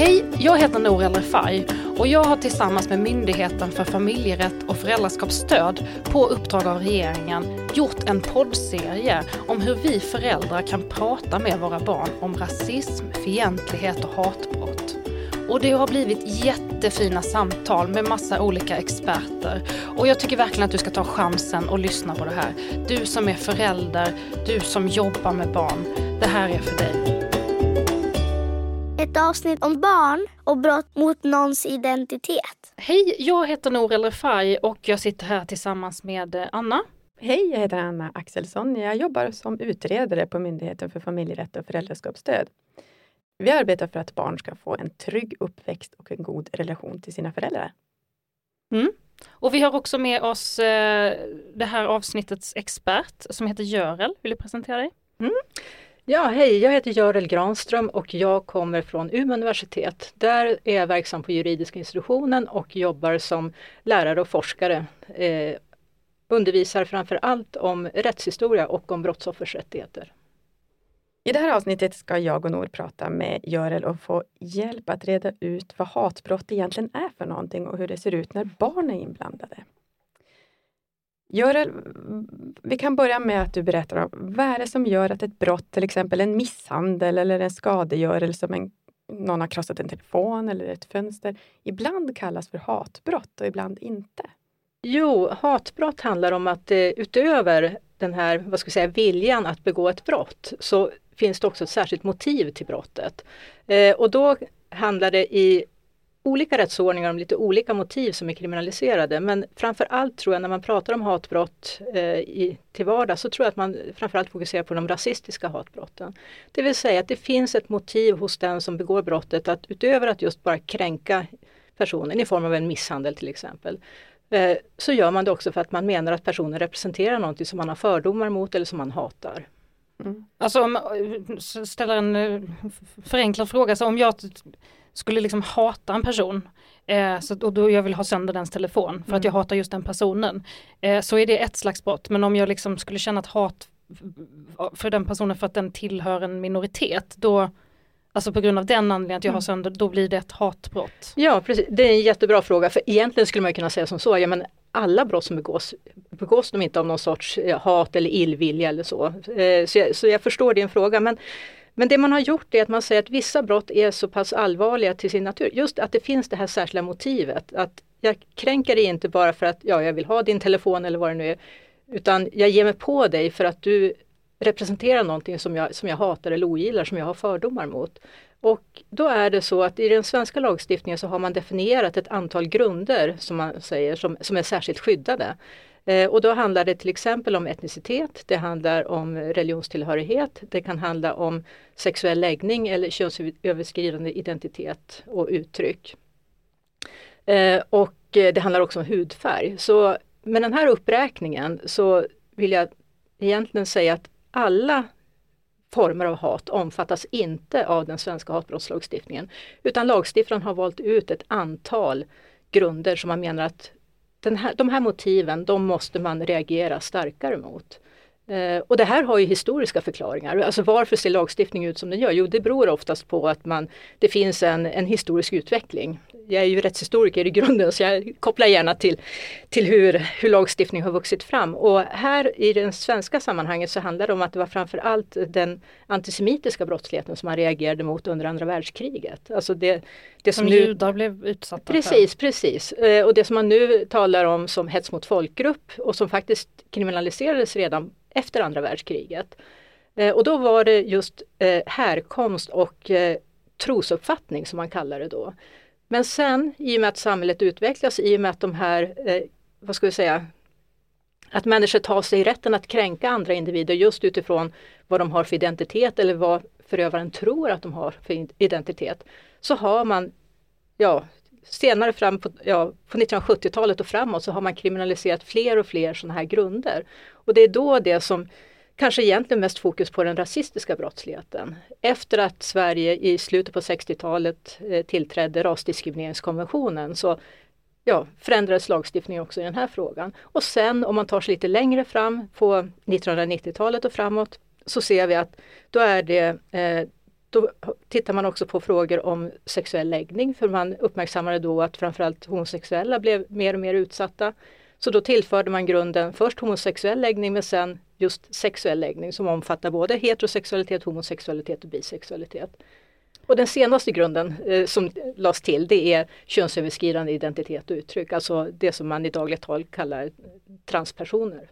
Hej, jag heter Nour El Refai och jag har tillsammans med Myndigheten för familjerätt och föräldraskapsstöd på uppdrag av regeringen gjort en poddserie om hur vi föräldrar kan prata med våra barn om rasism, fientlighet och hatbrott. Och det har blivit jättefina samtal med massa olika experter. Och jag tycker verkligen att du ska ta chansen och lyssna på det här. Du som är förälder, du som jobbar med barn. Det här är för dig. Avsnitt om barn och brott mot någons identitet. Hej, jag heter Nour El Refai och jag sitter här tillsammans med eh, Anna. Hej, jag heter Anna Axelsson. Jag jobbar som utredare på Myndigheten för familjerätt och föräldraskapsstöd. Vi arbetar för att barn ska få en trygg uppväxt och en god relation till sina föräldrar. Mm. Och vi har också med oss eh, det här avsnittets expert som heter Görel. Vill du presentera dig? Mm. Ja, hej, jag heter Görel Granström och jag kommer från Umeå universitet. Där är jag verksam på juridiska institutionen och jobbar som lärare och forskare. Eh, undervisar framför allt om rättshistoria och om brottsoffers rättigheter. I det här avsnittet ska jag och Nor prata med Görel och få hjälp att reda ut vad hatbrott egentligen är för någonting och hur det ser ut när barn är inblandade. Görel, vi kan börja med att du berättar om vad är det som gör att ett brott, till exempel en misshandel eller en skadegörelse som en, någon har krossat en telefon eller ett fönster, ibland kallas för hatbrott och ibland inte? Jo, hatbrott handlar om att eh, utöver den här vad ska vi säga, viljan att begå ett brott så finns det också ett särskilt motiv till brottet. Eh, och då handlar det i olika rättsordningar om lite olika motiv som är kriminaliserade. Men framför allt tror jag när man pratar om hatbrott eh, i, till vardags så tror jag att man framförallt fokuserar på de rasistiska hatbrotten. Det vill säga att det finns ett motiv hos den som begår brottet att utöver att just bara kränka personen i form av en misshandel till exempel eh, så gör man det också för att man menar att personen representerar någonting som man har fördomar mot eller som man hatar. Mm. Alltså om eh, ställer en eh, förenklad fråga, så om jag skulle liksom hata en person eh, så, och då jag vill ha sönder dens telefon för mm. att jag hatar just den personen. Eh, så är det ett slags brott men om jag liksom skulle känna ett hat för den personen för att den tillhör en minoritet då Alltså på grund av den anledningen att jag har mm. sönder, då blir det ett hatbrott. Ja precis, det är en jättebra fråga för egentligen skulle man kunna säga som så, ja men alla brott som begås, begås de inte av någon sorts hat eller illvilja eller så. Eh, så jag, så jag förstår din fråga men men det man har gjort är att man säger att vissa brott är så pass allvarliga till sin natur. Just att det finns det här särskilda motivet. Att jag kränker dig inte bara för att ja, jag vill ha din telefon eller vad det nu är. Utan jag ger mig på dig för att du representerar någonting som jag, som jag hatar eller ogillar, som jag har fördomar mot. Och då är det så att i den svenska lagstiftningen så har man definierat ett antal grunder som man säger som, som är särskilt skyddade. Eh, och då handlar det till exempel om etnicitet, det handlar om religionstillhörighet, det kan handla om sexuell läggning eller könsöverskridande identitet och uttryck. Eh, och eh, det handlar också om hudfärg. Så med den här uppräkningen så vill jag egentligen säga att alla former av hat omfattas inte av den svenska hatbrottslagstiftningen. Utan lagstiftaren har valt ut ett antal grunder som man menar att den här, de här motiven, de måste man reagera starkare mot. Eh, och det här har ju historiska förklaringar. Alltså varför ser lagstiftning ut som den gör? Jo, det beror oftast på att man, det finns en, en historisk utveckling. Jag är ju rättshistoriker i grunden så jag kopplar gärna till, till hur, hur lagstiftning har vuxit fram. Och här i det svenska sammanhanget så handlar det om att det var framförallt den antisemitiska brottsligheten som man reagerade mot under andra världskriget. Alltså det, det som, som nu, judar blev utsatta Precis, för. precis. Eh, och det som man nu talar om som hets mot folkgrupp och som faktiskt kriminaliserades redan efter andra världskriget. Eh, och då var det just eh, härkomst och eh, trosuppfattning som man kallar det då. Men sen i och med att samhället utvecklas, i och med att de här, vad ska vi säga, att människor tar sig rätten att kränka andra individer just utifrån vad de har för identitet eller vad förövaren tror att de har för identitet. Så har man, ja, senare fram på, ja, på 1970-talet och framåt så har man kriminaliserat fler och fler sådana här grunder. Och det är då det som kanske egentligen mest fokus på den rasistiska brottsligheten. Efter att Sverige i slutet på 60-talet eh, tillträdde rasdiskrimineringskonventionen så ja, förändrades lagstiftningen också i den här frågan. Och sen om man tar sig lite längre fram på 1990-talet och framåt så ser vi att då är det eh, Då tittar man också på frågor om sexuell läggning för man uppmärksammade då att framförallt homosexuella blev mer och mer utsatta. Så då tillförde man grunden först homosexuell läggning men sen just sexuell läggning som omfattar både heterosexualitet, homosexualitet och bisexualitet. Och den senaste grunden eh, som lades till det är könsöverskridande identitet och uttryck, alltså det som man i dagligt tal kallar transpersoner.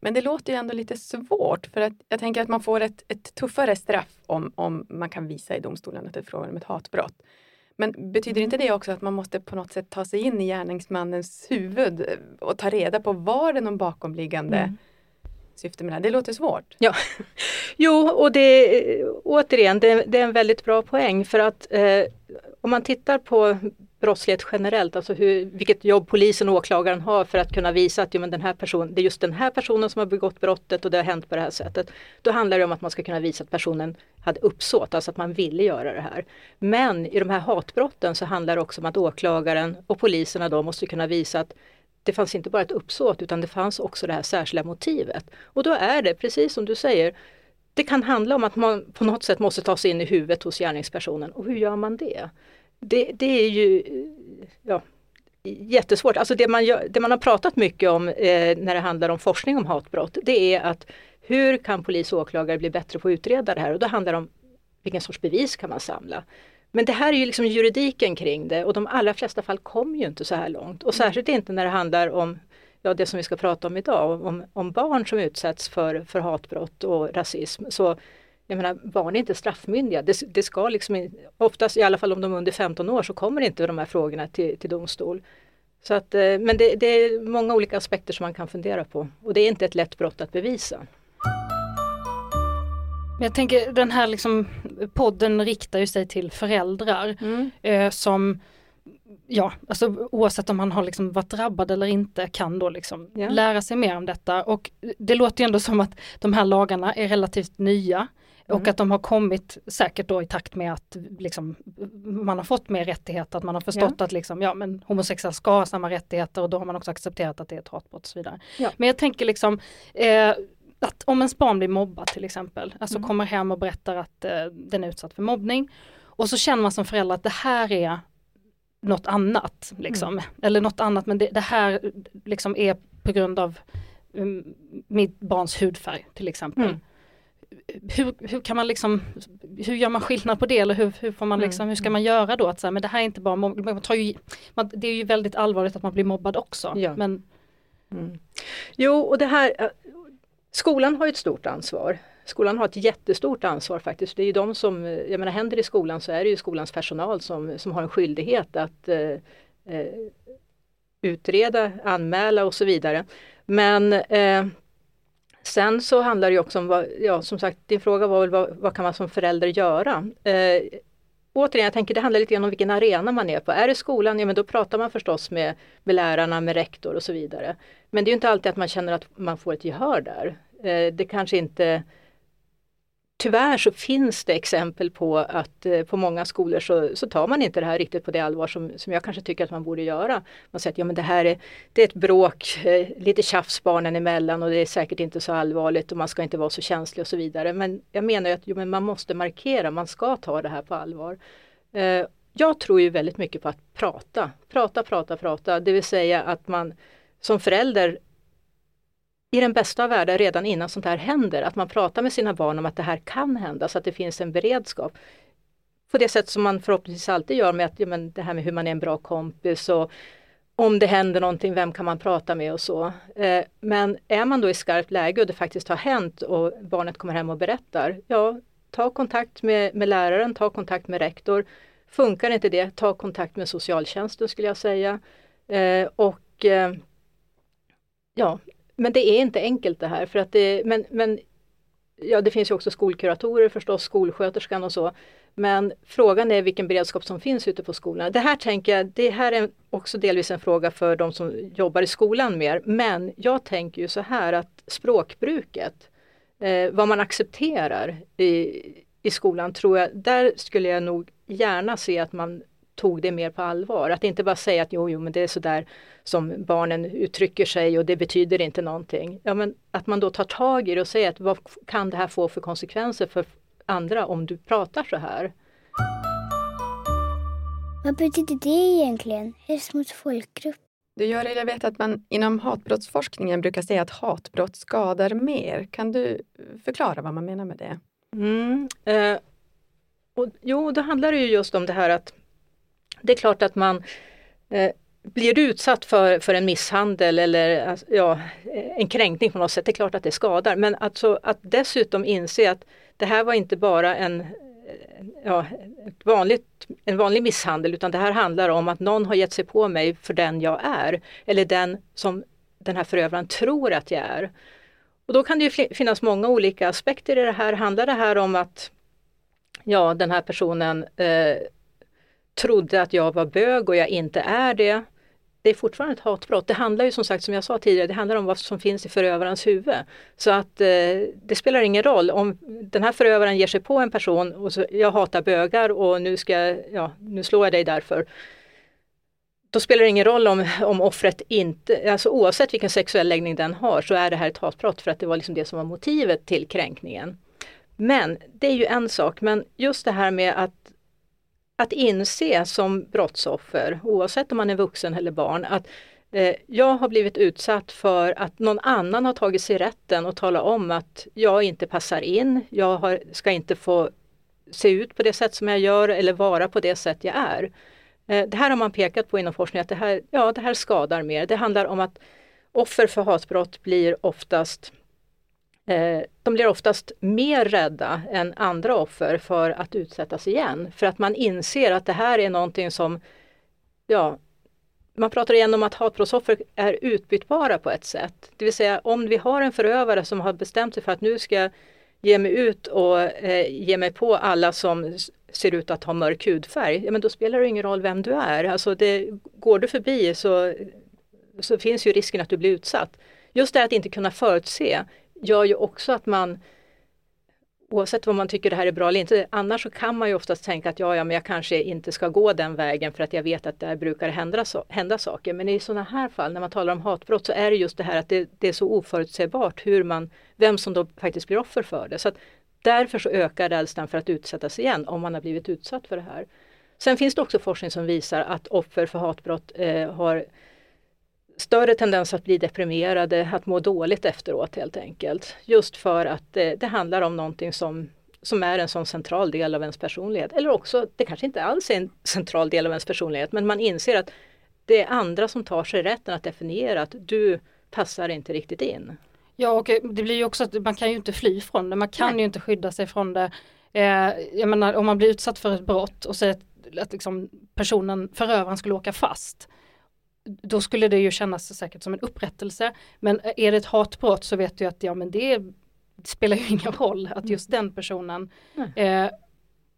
Men det låter ju ändå lite svårt för att jag tänker att man får ett, ett tuffare straff om, om man kan visa i domstolen att det är frågan om ett hatbrott. Men betyder inte det också att man måste på något sätt ta sig in i gärningsmannens huvud och ta reda på var det någon bakomliggande mm. syfte med det? Det låter svårt. Ja, jo och det återigen, det, det är en väldigt bra poäng för att eh, om man tittar på brottslighet generellt, alltså hur, vilket jobb polisen och åklagaren har för att kunna visa att jo, men den här person, det är just den här personen som har begått brottet och det har hänt på det här sättet. Då handlar det om att man ska kunna visa att personen hade uppsåt, alltså att man ville göra det här. Men i de här hatbrotten så handlar det också om att åklagaren och poliserna då måste kunna visa att det fanns inte bara ett uppsåt utan det fanns också det här särskilda motivet. Och då är det, precis som du säger, det kan handla om att man på något sätt måste ta sig in i huvudet hos gärningspersonen. Och hur gör man det? Det, det är ju ja, jättesvårt. Alltså det man, gör, det man har pratat mycket om eh, när det handlar om forskning om hatbrott, det är att hur kan polis och åklagare bli bättre på att utreda det här? Och då handlar det om vilken sorts bevis kan man samla? Men det här är ju liksom juridiken kring det och de allra flesta fall kommer ju inte så här långt. Och särskilt inte när det handlar om ja, det som vi ska prata om idag, om, om barn som utsätts för, för hatbrott och rasism. Så jag menar, barn är inte straffmyndiga. Det, det ska liksom, oftast, i alla fall om de är under 15 år, så kommer inte de här frågorna till, till domstol. Så att, eh, men det, det, är många olika aspekter som man kan fundera på och det är inte ett lätt brott att bevisa. Jag tänker den här liksom, podden riktar ju sig till föräldrar mm. eh, som ja, alltså oavsett om man har liksom varit drabbad eller inte kan då liksom ja. lära sig mer om detta och det låter ju ändå som att de här lagarna är relativt nya. Mm. Och att de har kommit säkert då i takt med att liksom, man har fått mer rättigheter, att man har förstått ja. att liksom, ja, men homosexuella ska ha samma rättigheter och då har man också accepterat att det är ett hatbrott och så vidare. Ja. Men jag tänker liksom eh, att om ens barn blir mobbad till exempel, alltså mm. kommer hem och berättar att eh, den är utsatt för mobbning och så känner man som förälder att det här är något annat, liksom. Mm. eller något annat men det, det, här liksom är på grund av um, mitt barns hudfärg till exempel. Mm hur, hur kan man liksom, hur gör man skillnad på det eller hur, hur får man mm. liksom, hur ska man göra då? Att så här, men det här är inte bara man tar ju, man, det är ju väldigt allvarligt att man blir mobbad också. Ja. Men... Mm. Jo och det här, äh, skolan har ett stort ansvar. Skolan har ett jättestort ansvar faktiskt. Det är ju de som, jag menar händer i skolan så är det ju skolans personal som, som har en skyldighet att eh, eh, utreda, anmäla och så vidare. Men eh, Sen så handlar det också om, vad, ja som sagt din fråga var väl vad, vad kan man som förälder göra? Eh, återigen, jag tänker det handlar lite grann om vilken arena man är på. Är det skolan, ja men då pratar man förstås med, med lärarna, med rektor och så vidare. Men det är inte alltid att man känner att man får ett gehör där. Eh, det kanske inte tyvärr så finns det exempel på att eh, på många skolor så, så, tar man inte det här riktigt på det allvar som, som jag kanske tycker att man borde göra. Man säger att ja, men det här är, det är ett bråk, eh, lite tjafs barnen emellan och det är säkert inte så allvarligt och man ska inte vara så känslig och så vidare. Men jag menar att jo, men man måste markera, man ska ta det här på allvar. Eh, jag tror ju väldigt mycket på att prata, prata, prata, prata, det vill säga att man som förälder i den bästa av världar redan innan sånt här händer, att man pratar med sina barn om att det här kan hända så att det finns en beredskap. På det sätt som man förhoppningsvis alltid gör med att, ja, men det här med hur man är en bra kompis och om det händer någonting, vem kan man prata med och så. Eh, men är man då i skarpt läge och det faktiskt har hänt och barnet kommer hem och berättar, ja, ta kontakt med, med läraren, ta kontakt med rektor. Funkar inte det, ta kontakt med socialtjänsten skulle jag säga. Eh, och eh, ja, men det är inte enkelt det här för att det, men, men ja det finns ju också skolkuratorer förstås, skolsköterskan och så. Men frågan är vilken beredskap som finns ute på skolorna. Det här tänker jag, det här är också delvis en fråga för de som jobbar i skolan mer. Men jag tänker ju så här att språkbruket, eh, vad man accepterar i, i skolan tror jag, där skulle jag nog gärna se att man tog det mer på allvar. Att inte bara säga att jo, jo men det är sådär som barnen uttrycker sig och det betyder inte någonting. Ja, men att man då tar tag i det och säger att vad kan det här få för konsekvenser för andra om du pratar så här. Vad betyder det egentligen? Hets mot folkgrupp? Du gör jag vet att man inom hatbrottsforskningen brukar säga att hatbrott skadar mer. Kan du förklara vad man menar med det? Mm, eh, och, jo, då handlar det ju just om det här att det är klart att man eh, blir du utsatt för, för en misshandel eller alltså, ja, eh, en kränkning på något sätt, det är klart att det skadar. Men alltså, att dessutom inse att det här var inte bara en, eh, ja, ett vanligt, en vanlig misshandel utan det här handlar om att någon har gett sig på mig för den jag är. Eller den som den här förövaren tror att jag är. Och då kan det ju finnas många olika aspekter i det här. Handlar det här om att ja, den här personen eh, trodde att jag var bög och jag inte är det. Det är fortfarande ett hatbrott. Det handlar ju som sagt som jag sa tidigare, det handlar om vad som finns i förövarens huvud. Så att eh, det spelar ingen roll om den här förövaren ger sig på en person och så, jag hatar bögar och nu ska ja, nu slår jag dig därför. Då spelar det ingen roll om, om offret inte, alltså oavsett vilken sexuell läggning den har så är det här ett hatbrott för att det var liksom det som var motivet till kränkningen. Men det är ju en sak, men just det här med att att inse som brottsoffer, oavsett om man är vuxen eller barn, att eh, jag har blivit utsatt för att någon annan har tagit sig rätten och tala om att jag inte passar in, jag har, ska inte få se ut på det sätt som jag gör eller vara på det sätt jag är. Eh, det här har man pekat på inom forskning att det här, ja, det här skadar mer. Det handlar om att offer för hatbrott blir oftast Eh, Eh, de blir oftast mer rädda än andra offer för att utsättas igen. För att man inser att det här är någonting som, ja, man pratar igen om att hatbrottsoffer är utbytbara på ett sätt. Det vill säga om vi har en förövare som har bestämt sig för att nu ska jag ge mig ut och eh, ge mig på alla som ser ut att ha mörk hudfärg, ja, men då spelar det ingen roll vem du är. Alltså det, går du förbi så, så finns ju risken att du blir utsatt. Just det att inte kunna förutse gör ju också att man Oavsett vad man tycker det här är bra eller inte, annars så kan man ju oftast tänka att ja, ja, men jag kanske inte ska gå den vägen för att jag vet att där brukar hända, hända saker. Men i sådana här fall, när man talar om hatbrott, så är det just det här att det, det är så oförutsägbart hur man, vem som då faktiskt blir offer för det. Så att därför så ökar rädslan för att utsättas igen om man har blivit utsatt för det här. Sen finns det också forskning som visar att offer för hatbrott eh, har större tendens att bli deprimerade, att må dåligt efteråt helt enkelt. Just för att det, det handlar om någonting som, som är en sån central del av ens personlighet. Eller också, det kanske inte alls är en central del av ens personlighet, men man inser att det är andra som tar sig rätten att definiera att du passar inte riktigt in. Ja och det blir ju också att man kan ju inte fly från det, man kan Nej. ju inte skydda sig från det. Eh, jag menar om man blir utsatt för ett brott och säger att, att liksom personen, förövaren skulle åka fast då skulle det ju kännas säkert som en upprättelse. Men är det ett hatbrott så vet du att ja men det spelar ju ingen roll att just den personen eh,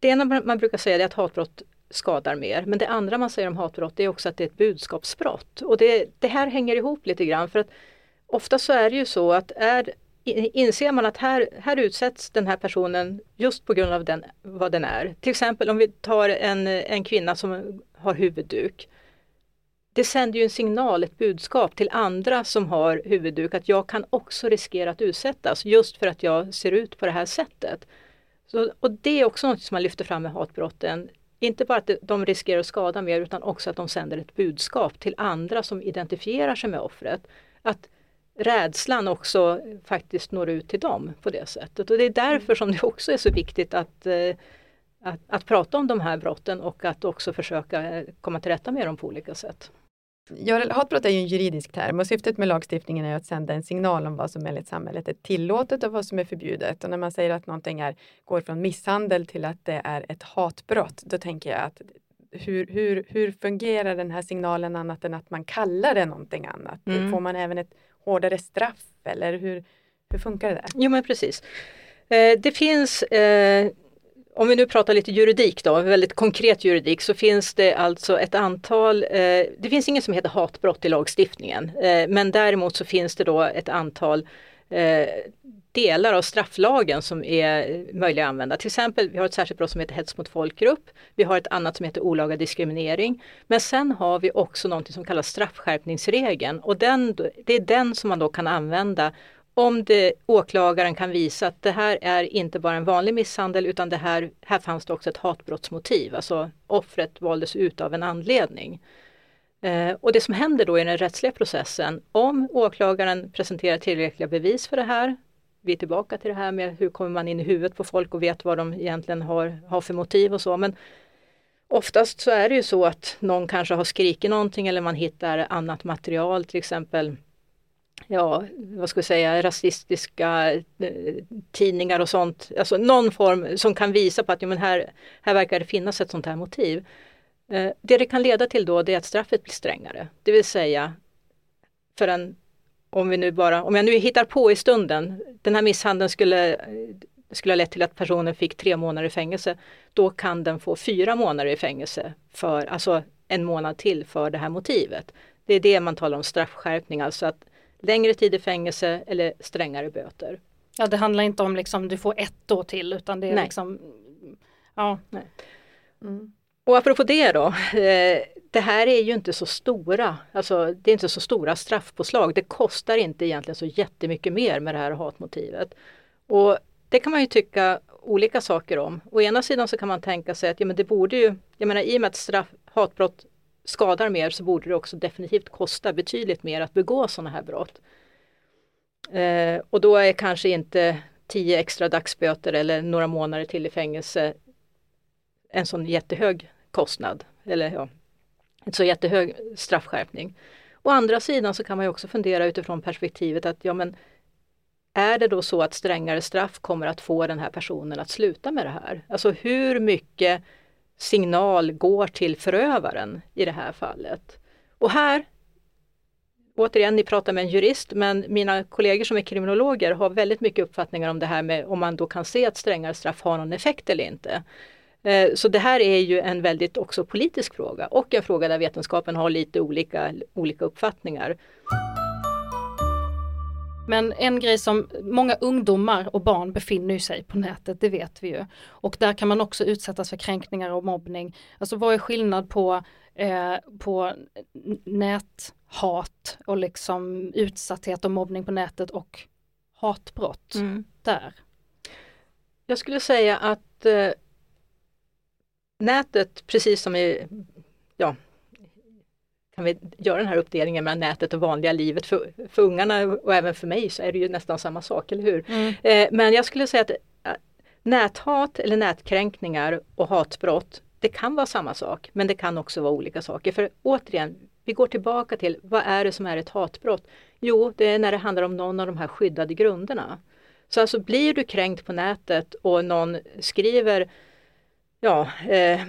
Det ena man brukar säga är att hatbrott skadar mer. Men det andra man säger om hatbrott är också att det är ett budskapsbrott. Och det, det här hänger ihop lite grann för att ofta så är det ju så att är, inser man att här, här utsätts den här personen just på grund av den, vad den är. Till exempel om vi tar en, en kvinna som har huvudduk det sänder ju en signal, ett budskap till andra som har huvudduk att jag kan också riskera att utsättas just för att jag ser ut på det här sättet. Så, och det är också något som man lyfter fram med hatbrotten. Inte bara att de riskerar att skada mer utan också att de sänder ett budskap till andra som identifierar sig med offret. Att rädslan också faktiskt når ut till dem på det sättet. Och det är därför som det också är så viktigt att, eh, att, att prata om de här brotten och att också försöka komma till rätta med dem på olika sätt. Ja, hatbrott är ju en juridisk term och syftet med lagstiftningen är att sända en signal om vad som enligt samhället är tillåtet och vad som är förbjudet. Och när man säger att någonting är, går från misshandel till att det är ett hatbrott, då tänker jag att hur, hur, hur fungerar den här signalen annat än att man kallar det någonting annat? Mm. Får man även ett hårdare straff eller hur, hur funkar det där? Jo men precis. Eh, det finns eh, om vi nu pratar lite juridik då, väldigt konkret juridik, så finns det alltså ett antal, eh, det finns inget som heter hatbrott i lagstiftningen, eh, men däremot så finns det då ett antal eh, delar av strafflagen som är möjliga att använda. Till exempel, vi har ett särskilt brott som heter hets mot folkgrupp. Vi har ett annat som heter olaga diskriminering. Men sen har vi också någonting som kallas straffskärpningsregeln och den, det är den som man då kan använda om det, åklagaren kan visa att det här är inte bara en vanlig misshandel utan det här, här fanns det också ett hatbrottsmotiv, alltså offret valdes ut av en anledning. Eh, och det som händer då i den rättsliga processen, om åklagaren presenterar tillräckliga bevis för det här, vi är tillbaka till det här med hur kommer man in i huvudet på folk och vet vad de egentligen har, har för motiv och så, men oftast så är det ju så att någon kanske har skrikit någonting eller man hittar annat material, till exempel ja, vad ska jag säga, rasistiska eh, tidningar och sånt. Alltså någon form som kan visa på att ja, men här, här verkar det finnas ett sånt här motiv. Eh, det det kan leda till då det är att straffet blir strängare. Det vill säga, för en, om, vi nu bara, om jag nu hittar på i stunden, den här misshandeln skulle, skulle ha lett till att personen fick tre månader i fängelse. Då kan den få fyra månader i fängelse, för, alltså en månad till för det här motivet. Det är det man talar om straffskärpning, alltså att längre tid i fängelse eller strängare böter. Ja det handlar inte om liksom du får ett år till utan det är Nej. liksom Ja. Nej. Mm. Och apropå det då, eh, det här är ju inte så stora, alltså det är inte så stora straffpåslag. Det kostar inte egentligen så jättemycket mer med det här hatmotivet. Och det kan man ju tycka olika saker om. Å ena sidan så kan man tänka sig att ja, men det borde ju, jag menar i och med att straff, hatbrott skadar mer så borde det också definitivt kosta betydligt mer att begå sådana här brott. Eh, och då är kanske inte tio extra dagsböter eller några månader till i fängelse en sån jättehög kostnad eller ja, en så jättehög straffskärpning. Å andra sidan så kan man ju också fundera utifrån perspektivet att ja men är det då så att strängare straff kommer att få den här personen att sluta med det här? Alltså hur mycket signal går till förövaren i det här fallet? Och här, återigen, ni pratar med en jurist, men mina kollegor som är kriminologer har väldigt mycket uppfattningar om det här med om man då kan se att strängare straff har någon effekt eller inte. Eh, så det här är ju en väldigt också politisk fråga och en fråga där vetenskapen har lite olika, olika uppfattningar. Men en grej som många ungdomar och barn befinner sig på nätet, det vet vi ju. Och där kan man också utsättas för kränkningar och mobbning. Alltså vad är skillnad på, eh, på näthat och liksom utsatthet och mobbning på nätet och hatbrott där? Jag skulle säga att eh, nätet, precis som i, kan vi göra den här uppdelningen mellan nätet och vanliga livet. För, för ungarna och även för mig så är det ju nästan samma sak, eller hur? Eh, men jag skulle säga att eh, näthat eller nätkränkningar och hatbrott, det kan vara samma sak, men det kan också vara olika saker. För återigen, vi går tillbaka till vad är det som är ett hatbrott? Jo, det är när det handlar om någon av de här skyddade grunderna. Så alltså blir du kränkt på nätet och någon skriver, ja, eh,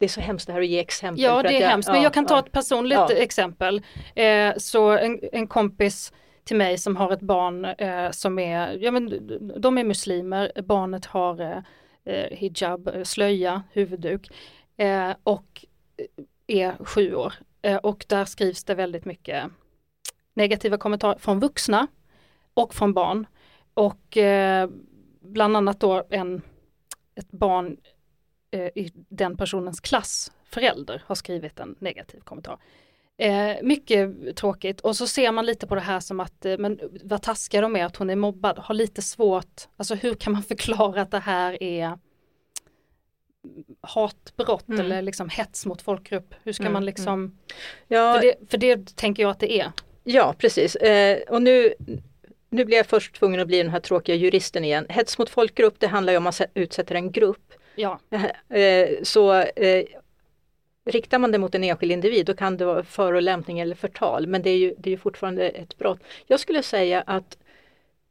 det är så hemskt det här att ge exempel. Ja det är jag- hemskt, men ja, jag kan ta ja. ett personligt Ja. exempel. Eh, så en, en kompis till mig som har ett barn eh, som är, ja men de är muslimer, barnet har eh, eh, hijab, eh, slöja, huvudduk eh, och är sju år. Och där skrivs det väldigt mycket negativa kommentarer från vuxna och från barn. Och bland annat då en, ett barn i den personens klass, förälder, har skrivit en negativ kommentar. Eh, mycket tråkigt och så ser man lite på det här som att, eh, men vad taskiga de är att hon är mobbad, har lite svårt, alltså hur kan man förklara att det här är hatbrott Mm. eller liksom hets mot folkgrupp, hur ska Mm, man liksom, Ja, för, det, för det tänker jag att det är. Ja, precis. Eh, och nu, nu blir jag först tvungen att bli den här tråkiga juristen igen. Hets mot folkgrupp, det handlar ju om att man utsätter en grupp. Ja, Eh, så eh, riktar man det mot en enskild individ, då kan det vara förolämpning eller förtal. Men det är ju, det är ju fortfarande ett brott. Jag skulle säga att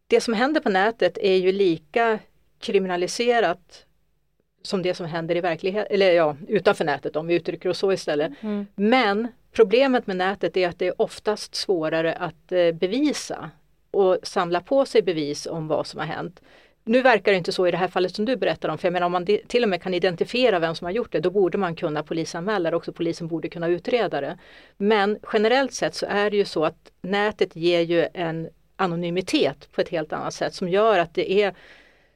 det som händer på nätet är ju lika kriminaliserat som det som händer i verkligheten, eller ja, utanför nätet om vi uttrycker oss så istället. mm. Men problemet med nätet är att det är oftast svårare att eh, bevisa och samla på sig bevis om vad som har hänt. Nu verkar det inte så i det här fallet som du berättar om, för jag menar om man till och med kan identifiera vem som har gjort det, då borde man kunna polisanmäla det, också polisen borde kunna utreda det. Men generellt sett så är det ju så att nätet ger ju en anonymitet på ett helt annat sätt som gör att det är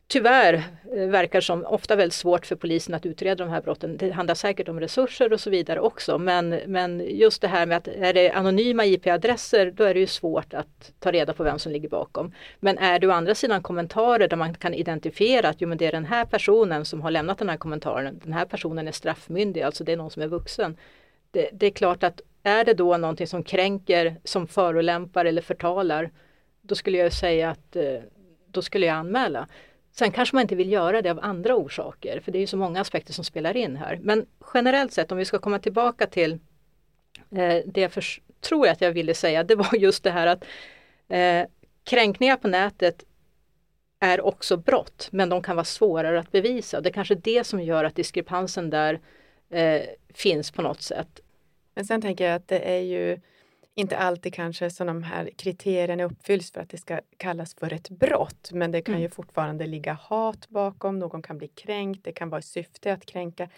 tyvärr eh, verkar som ofta väldigt svårt för polisen att utreda de här brotten. Det handlar säkert om resurser och så vidare också men, men just det här med att är det anonyma IP-adresser då är det ju svårt att ta reda på vem som ligger bakom. Men är det å andra sidan kommentarer där man kan identifiera att jo, men det är den här personen som har lämnat den här kommentaren. Den här personen är straffmyndig, alltså det är någon som är vuxen. Det, det är klart att är det då någonting som kränker, som förolämpar eller förtalar då skulle jag säga att eh, då skulle jag anmäla. Sen kanske man inte vill göra det av andra orsaker, för det är ju så många aspekter som spelar in här. Men generellt sett, om vi ska komma tillbaka till eh, det jag för, tror att jag ville säga, det var just det här att eh, kränkningar på nätet är också brott, men de kan vara svårare att bevisa. Det är kanske det som gör att diskrepansen där eh, finns på något sätt. Men sen tänker jag att det är ju inte alltid kanske som de här kriterierna uppfylls för att det ska kallas för ett brott. Men det kan mm. ju fortfarande ligga hat bakom, någon kan bli kränkt, det kan vara i syfte att kränka.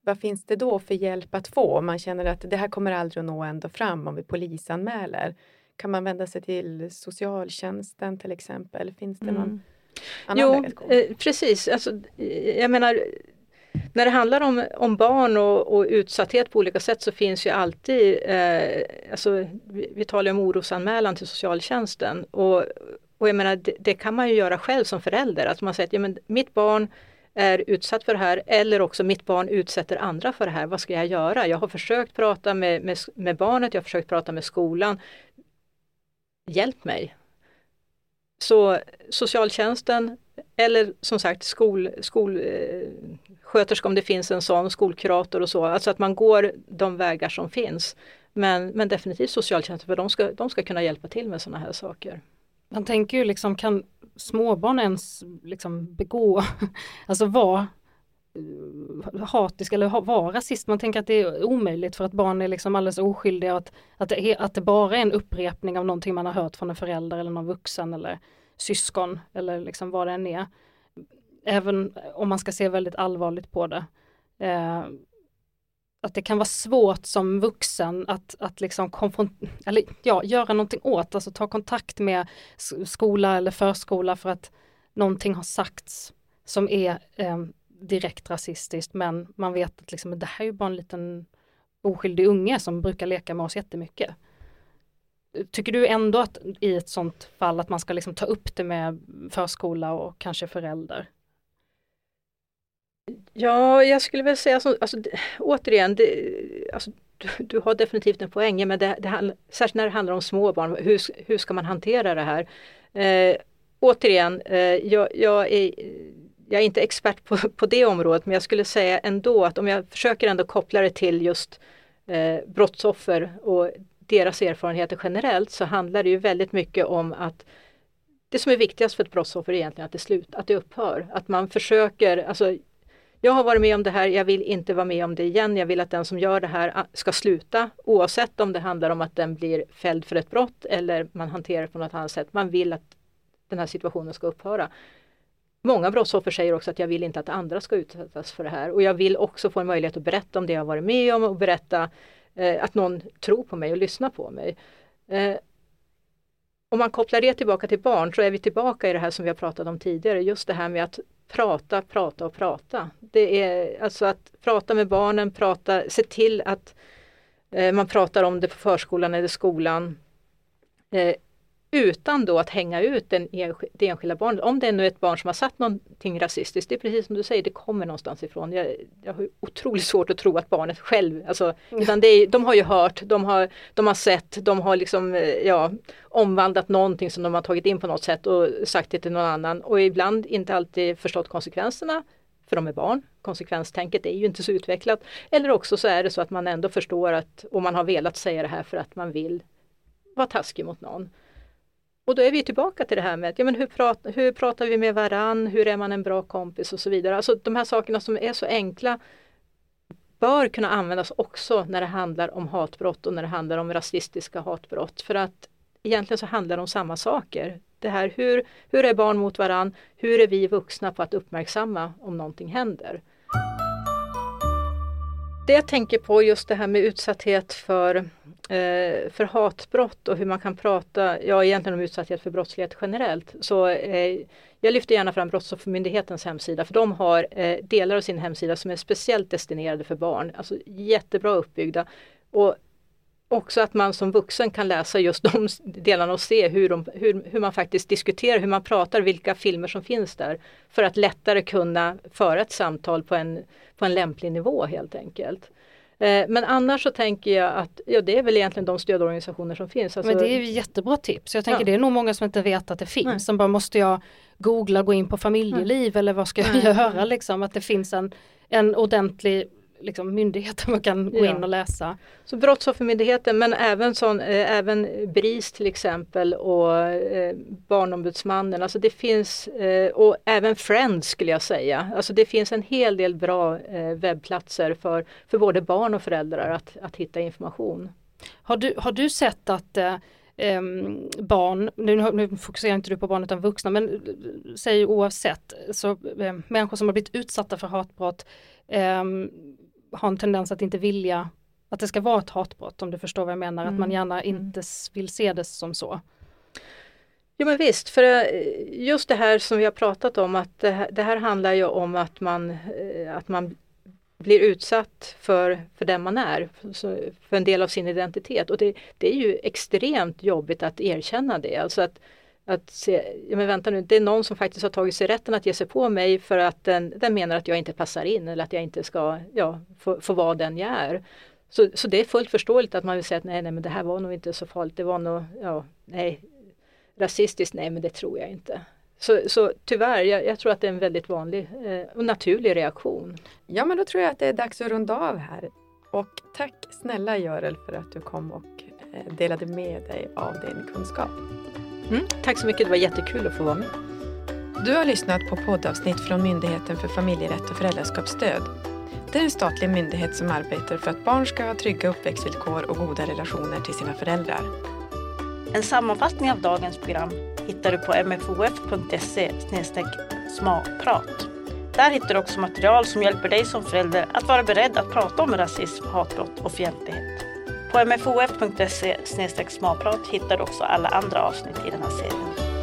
Vad finns det då för hjälp att få om man känner att det här kommer aldrig att nå ända fram om vi polisanmäler? Kan man vända sig till socialtjänsten till exempel? Finns det någon mm. annan Jo, eh, precis. Alltså, jag menar när det handlar om, om barn och, och, utsatthet på olika sätt så finns ju alltid, eh, alltså, vi, vi talar om orosanmälan till socialtjänsten och, och jag menar det, det, kan man ju göra själv som förälder, att man säger att ja, men mitt barn är utsatt för det här eller också mitt barn utsätter andra för det här, vad ska jag göra? Jag har försökt prata med, med, med barnet, jag har försökt prata med skolan. Hjälp mig! Så socialtjänsten eller som sagt skol, skol, eh, sköterska om det finns en sån, skolkurator och så. Alltså att man går de vägar som finns. Men, men definitivt socialtjänsten för de ska, de ska kunna hjälpa till med sådana här saker. Man tänker ju liksom kan småbarn ens liksom begå, alltså vara eh, hatisk eller vara rasist. Man tänker att det är omöjligt för att barn är liksom alldeles oskyldiga. Att, att, det är, att det bara är en upprepning av någonting man har hört från en förälder eller någon vuxen eller syskon eller liksom vad det än är även om man ska se väldigt allvarligt på det. Eh, att det kan vara svårt som vuxen att, att liksom eller, ja, göra någonting åt, alltså ta kontakt med skola eller förskola för att någonting har sagts som är eh, direkt rasistiskt men man vet att liksom, det här är ju bara en liten oskyldig unge som brukar leka med oss jättemycket. Tycker du ändå att i ett sånt fall att man ska liksom ta upp det med förskola och kanske förälder? Ja, jag skulle väl säga så, alltså, återigen, det, alltså, du, du, har definitivt en poäng, men det, det, särskilt när det handlar om småbarn, hur, hur ska man hantera det här? Eh, återigen, eh, jag, jag, är, jag är inte expert på, på det området, men jag skulle säga ändå att om jag försöker ändå koppla det till just eh, brottsoffer och deras erfarenheter generellt så handlar det ju väldigt mycket om att det som är viktigast för ett brottsoffer är egentligen att det slut, att det upphör. Att man försöker, alltså jag har varit med om det här, jag vill inte vara med om det igen. Jag vill att den som gör det här ska sluta oavsett om det handlar om att den blir fälld för ett brott eller man hanterar det på något annat sätt. Man vill att den här situationen ska upphöra. Många brottsoffer säger också att jag vill inte att andra ska utsättas för det här och jag vill också få en möjlighet att berätta om det jag varit med om och berätta eh, att någon tror på mig och lyssnar på mig. Eh, om man kopplar det tillbaka till barn så är vi tillbaka i det här som vi har pratat om tidigare, just det här med att prata, prata och prata. Det är alltså att prata med barnen, prata, se till att eh, man pratar om det på förskolan eller skolan. Eh, utan då att hänga ut den, det enskilda barnet. Om det är nu ett barn som har satt någonting rasistiskt, det är precis som du säger, det kommer någonstans ifrån. Jag, jag har otroligt svårt att tro att barnet själv, alltså, utan det är, de har ju hört, de har, de har sett, de har liksom, eh, ja, omvandlat någonting som de har tagit in på något sätt och sagt det till någon annan och ibland inte alltid förstått konsekvenserna för de är barn. Konsekvenstänket är ju inte så utvecklat. Eller också så är det så att man ändå förstår att, och man har velat säga det här för att man vill vara taskig mot någon. Och då är vi tillbaka till det här med ja, men hur, prat, hur pratar vi med varann, hur är man en bra kompis och så vidare. Alltså de här sakerna som är så enkla bör kunna användas också när det handlar om hatbrott och när det handlar om rasistiska hatbrott. För att egentligen så handlar det om samma saker. Det här hur, hur är barn mot varann? Hur är vi vuxna på att uppmärksamma om någonting händer? Det jag tänker på just det här med utsatthet för Eh, för hatbrott och hur man kan prata, ja egentligen om utsatthet för brottslighet generellt. Så eh, jag lyfter gärna fram Brottsoffermyndighetens hemsida för de har eh, delar av sin hemsida som är speciellt destinerade för barn. Alltså jättebra uppbyggda. Och också att man som vuxen kan läsa just de delarna och se hur, de, hur, hur man faktiskt diskuterar, hur man pratar, vilka filmer som finns där. För att lättare kunna föra ett samtal på en, på en lämplig nivå helt enkelt. Eh, men annars så tänker jag att ja, det är väl egentligen de stödorganisationer som finns. Alltså, men det är ju jättebra tips. Jag tänker ja. det är nog många som inte vet att det finns. Nej. Som bara måste jag googla, gå in på familjeliv Nej. eller vad ska jag Nej. göra liksom. Att det finns en, en ordentlig liksom, myndigheter man kan gå ja. in och läsa. Så Brottsoffermyndigheten men även, sån, eh, även BRIS till exempel och eh, Barnombudsmannen. Alltså det finns, eh, och även Friends skulle jag säga. Alltså det finns en hel del bra eh, webbplatser för, för både barn och föräldrar att, att hitta information. Har du, har du sett att Um, barn, nu, nu fokuserar inte du på barn utan vuxna, men säg oavsett, så um, människor som har blivit utsatta för hatbrott um, har en tendens att inte vilja att det ska vara ett hatbrott om du förstår vad jag menar, mm. att man mm. gärna mm. inte vill se det som så. Jo men visst, för eh, just det här som vi har pratat om att det här, det här handlar ju om att man, eh, att man blir utsatt för, för den man är, för en del av sin identitet. Och det, det är ju extremt jobbigt att erkänna det. Alltså att, att se, ja men vänta nu, det är någon som faktiskt har tagit sig rätten att ge sig på mig för att den, den menar att jag inte passar in eller att jag inte ska ja, få, få vara den jag är. Så, så det är fullt förståeligt att man vill säga att nej, nej men det här var nog inte så farligt, det var nog, ja, nej, rasistiskt, nej men det tror jag inte. Så, så tyvärr, jag, jag tror att det är en väldigt vanlig eh, och naturlig reaktion. Ja men då tror jag att det är dags att runda av här. Och tack snälla Görel för att du kom och eh, delade med dig av din kunskap. Mm, tack så mycket, det var jättekul att få vara med. Du har lyssnat på poddavsnitt från Myndigheten för familjerätt och föräldraskapsstöd. Det är en statlig myndighet som arbetar för att barn ska ha trygga uppväxtvillkor och goda relationer till sina föräldrar. En sammanfattning av dagens program hittar du på mfof.se smalprat. Där hittar du också material som hjälper dig som förälder att vara beredd att prata om rasism, hatbrott och fientlighet. På mfof.se smalprat hittar du också alla andra avsnitt i den här serien.